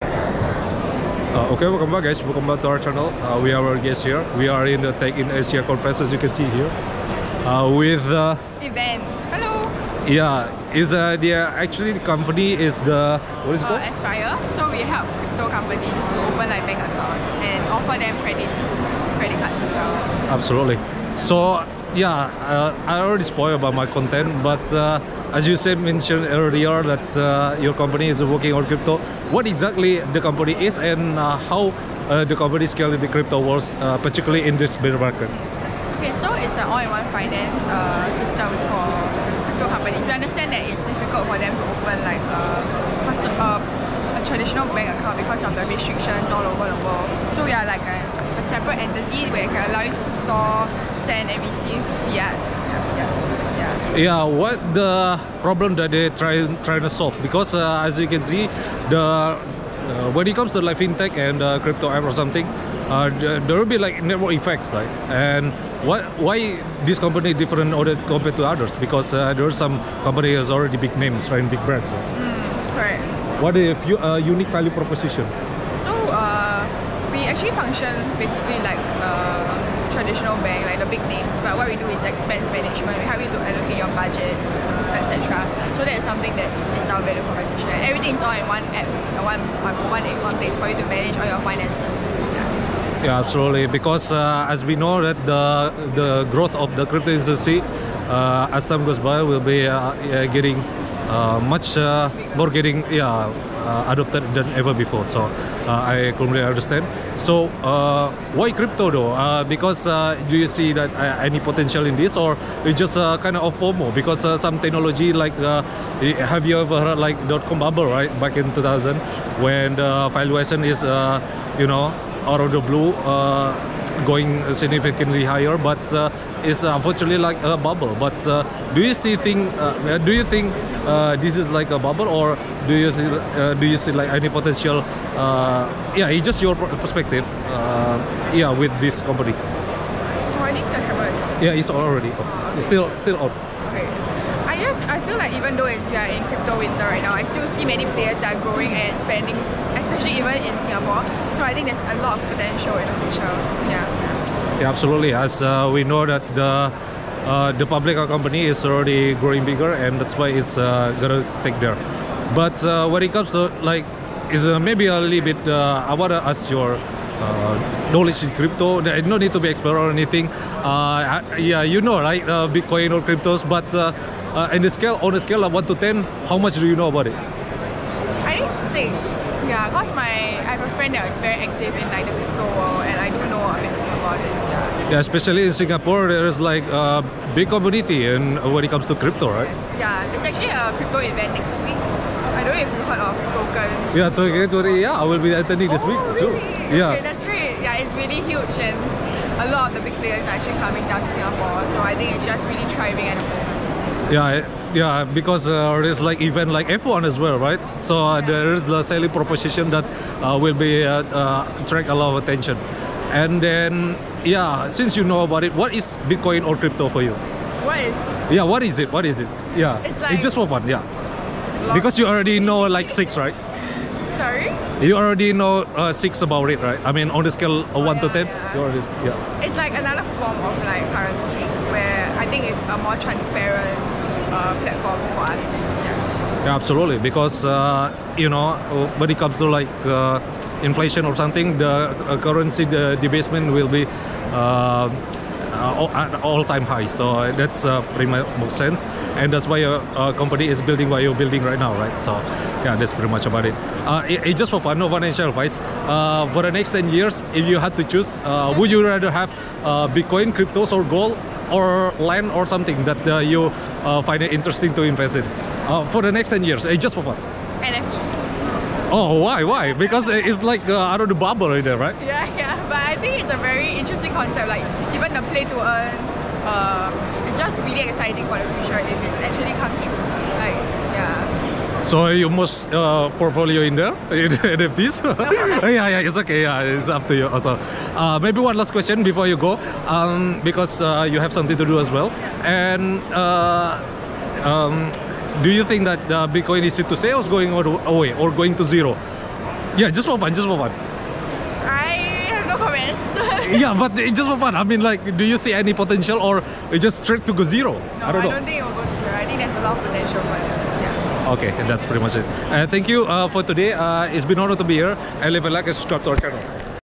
Uh, okay, welcome back, guys. Welcome back to our channel. Uh, we are our guests here. We are in the Tech in Asia conference, as you can see here, uh, with uh, event. Hello. yeah, is uh, the actually the company is the what is it Uh, called? Aspire. So we help crypto companies to open like bank accounts and offer them credit credit cards as well. Absolutely. So yeah, uh, I already spoiled about my content, but uh, as you said mentioned earlier that uh, your company is working on crypto. What exactly the company is and uh, how uh, the company scale in the crypto world, uh, particularly in this bear market? Okay, so it's an all-in-one finance system for crypto companies. We understand that it's difficult for them to open like a, traditional bank account because of the restrictions all over the world. So we are like a, a separate entity where can allow you to store, send, and receive yeah. What the problem that they try trying to solve? Because uh, as you can see, the uh, when it comes to like fintech and uh, crypto app or something, uh, there will be like network effects, right? And what why this company different other compared to others? Because uh, there are some companies already big names, right? and Big brands. right? Correct. What is your uh, unique value proposition? So uh, we actually function basically like a traditional bank, like the big names. But what we do is expense management. We help you to allocate your budget, etc. So that is something that is our value proposition. And everything is all in one app, uh, one one one, place for you to manage all your finances. Yeah. Yeah, absolutely. Because uh, as we know that the the growth of the crypto industry, uh, as time goes by, will be uh, yeah, getting uh, much uh, more getting yeah uh, adopted than ever before. So uh, I completely understand. So uh, why crypto though? Uh, because uh, do you see that uh, any potential in this, or it's just uh, kind of FOMO? Because uh, some technology like uh, have you ever heard like dot com bubble right back in 2000 when the valuation is uh, you know out of the blue uh, going significantly higher but uh, it's unfortunately like a bubble but uh, do you see think uh, do you think uh, this is like a bubble or do you see, uh, do you see like any potential uh, yeah it's just your perspective uh, yeah with this company Oh, I think the camera is yeah it's already it's still still. I just I feel like even though it's we are in crypto winter right now, I still see many players that are growing and expanding, especially even in Singapore. So I think there's a lot of potential in the future. Yeah. Yeah, absolutely. As uh, we know that the uh, the public company is already growing bigger, and that's why it's uh, gonna take there. But uh, when it comes to like, is uh, maybe a little bit. Uh, I wanna ask your knowledge in crypto. There no need to be expert or anything. Yeah, you know, right? Bitcoin or cryptos, but. In the scale, on a scale of one to ten, how much do you know about it? I think six. Yeah, cause my I have a friend that is very active in like the crypto world, and I do know a bit about it. Yeah. Especially in Singapore, there is like a big community, and when it comes to crypto, right? Yeah, there's actually a crypto event next week. I don't know if you heard of Token. Yeah, 2020, yeah, I will be attending this oh, week. Really? So, yeah. Okay, that's great. Yeah, it's really huge and a lot of the big players are actually coming down to Singapore. So I think it's just really thriving at the moment. Yeah, yeah, because uh, there's like event like F1 as well, right? So uh, there is the selling proposition that uh, will be uh, uh, attract a lot of attention. And then, yeah, since you know about it, what is Bitcoin or crypto for you? What is Yeah, what is it? What is it? Yeah, It's like- just for fun. Yeah, because you already know like six, right? Sorry? You already know uh, six about it, right? I mean, on the scale of one to ten, yeah. you already yeah. It's like another form of like currency where I think it's a more transparent uh, platform for us. Yeah. Yeah, absolutely. Because uh, you know, when it comes to like uh, inflation or something, the uh, currency the debasement will be uh, uh, all-time high. So uh, that's uh, pretty much sense, and that's why your uh, company is building what you're building right now, right? So yeah, that's pretty much about it. It, just for fun, no financial advice. For the next 10 years, if you had to choose, would you rather have Bitcoin, cryptos, or gold, or land, or something that you find it interesting to invest in? For the next 10 years, it's just for fun. NFTs. Oh, why? Why? Because it's like uh, out of the bubble right there, right? Yeah, yeah. But I think it's a very interesting concept. Like even the play to earn, uh, it's just really exciting for the future if it actually comes true. Like yeah. So you must uh, portfolio in there in NFTs. yeah, yeah, it's okay. Yeah, it's up to you. Also, uh, maybe one last question before you go, um, because uh, you have something to do as well. And uh, um, do you think that uh, Bitcoin is here to or going away or going to zero? Yeah, just for fun, just for fun. I have no comments. yeah, but just for fun. I mean, like, do you see any potential or it just straight to go zero? No, I don't know. think it will go to zero. I think there's a lot of potential for it. Yeah. Okay, and that's pretty much it. Uh, thank you uh, for today. Uh, it's been an honor to be here. And leave a like and subscribe to our channel.